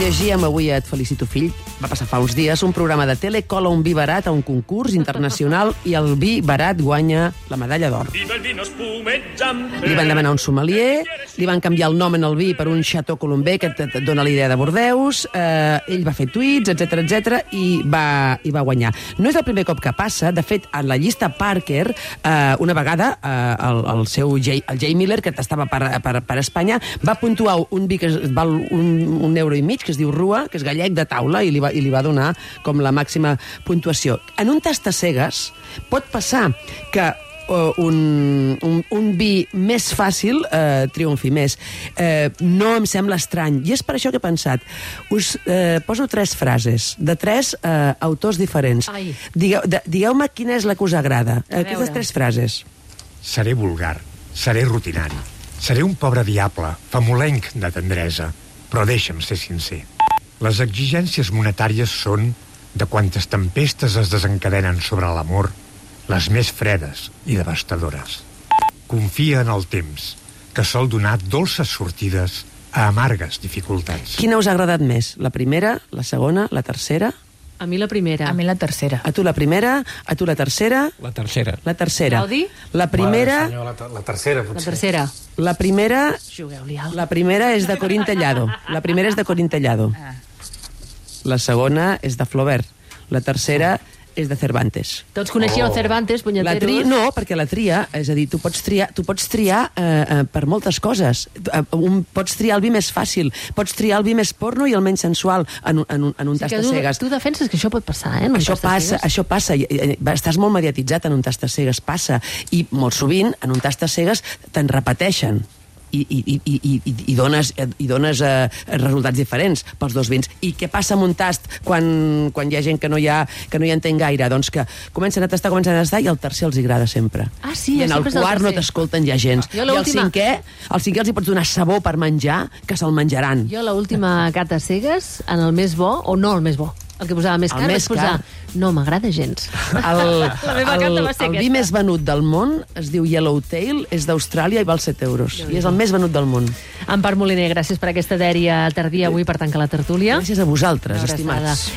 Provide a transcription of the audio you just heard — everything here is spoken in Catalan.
llegíem avui a Et felicito fill, va passar fa uns dies, un programa de tele cola un vi barat a un concurs internacional i el vi barat guanya la medalla d'or. Li van demanar un sommelier, li van canviar el nom en el vi per un Chateau Colombé, que et, et dona l'idea de Bordeus, eh, ell va fer tuits, etc etc i, va, i va guanyar. No és el primer cop que passa, de fet, en la llista Parker, eh, una vegada eh, el, el seu Jay, el Jay Miller, que estava per, per, per Espanya, va puntuar un vi que val un, un euro i mig, que es diu Rua, que és gallec de taula, i li, va, i li va donar com la màxima puntuació. En un tastacegues pot passar que eh, un, un, un vi més fàcil eh, triomfi més. Eh, no em sembla estrany. I és per això que he pensat. Us eh, poso tres frases de tres eh, autors diferents. Ai. Digueu, de, digueu-me quina és la que us agrada. A Aquestes veure. tres frases. Seré vulgar, seré rutinari, seré un pobre diable, famolenc de tendresa, però deixa'm ser sincer. Les exigències monetàries són, de quantes tempestes es desencadenen sobre l'amor, les més fredes i devastadores. Confia en el temps, que sol donar dolces sortides a amargues dificultats. Quina us ha agradat més? La primera, la segona, la tercera? A mi la primera. A mi la tercera. A tu la primera, a tu la tercera, La tercera. la tercera. Claudi? La primera, Mare, senyor, la, la tercera, La potser. tercera. la primera Jugueu-li. La primera és de Corín Tellado. La primera és de Corín Tellado. La segona és de Flaubert. La tercera és de Cervantes. Tots coneixíeu Oh. Cervantes, La punyeteros? tri... No, perquè la tria, és a dir, tu pots triar, tu pots triar eh, eh, per moltes coses. Eh, un, pots triar el vi més fàcil, pots triar el vi més porno i el menys sensual en, en un, en un Sí tast que de tu, cegues. tu defenses que això pot passar, eh? Això passa, això passa. I, i, i, Estàs molt mediatitzat en un tast de cegues, passa. I molt sovint, en un tast de cegues, te'n repeteixen i, i, i, i, i, i dones, i dones eh, resultats diferents pels dos vins. I què passa amb un tast quan, quan hi ha gent que no hi, ha, que no hi entén gaire? Doncs que comencen a tastar, comencen a tastar i el tercer els agrada sempre. Ah, sí, I en el és el quart no t'escolten ja gens. Jo I el cinquè, el cinquè els hi pots donar sabó per menjar, que se'l menjaran. Jo l'última cata cegues, en el més bo, o no el més bo, el que posava més car, més vaig posar... car. No m'agrada gens. El, La meva el, carta va ser el vi més venut del món es diu Yellowtail, és d'Austràlia i val 7 euros. I és el més venut del món. Empar Moliner, gràcies per aquesta dèria tardia avui per tancar la tertúlia. Gràcies a vosaltres, estimats.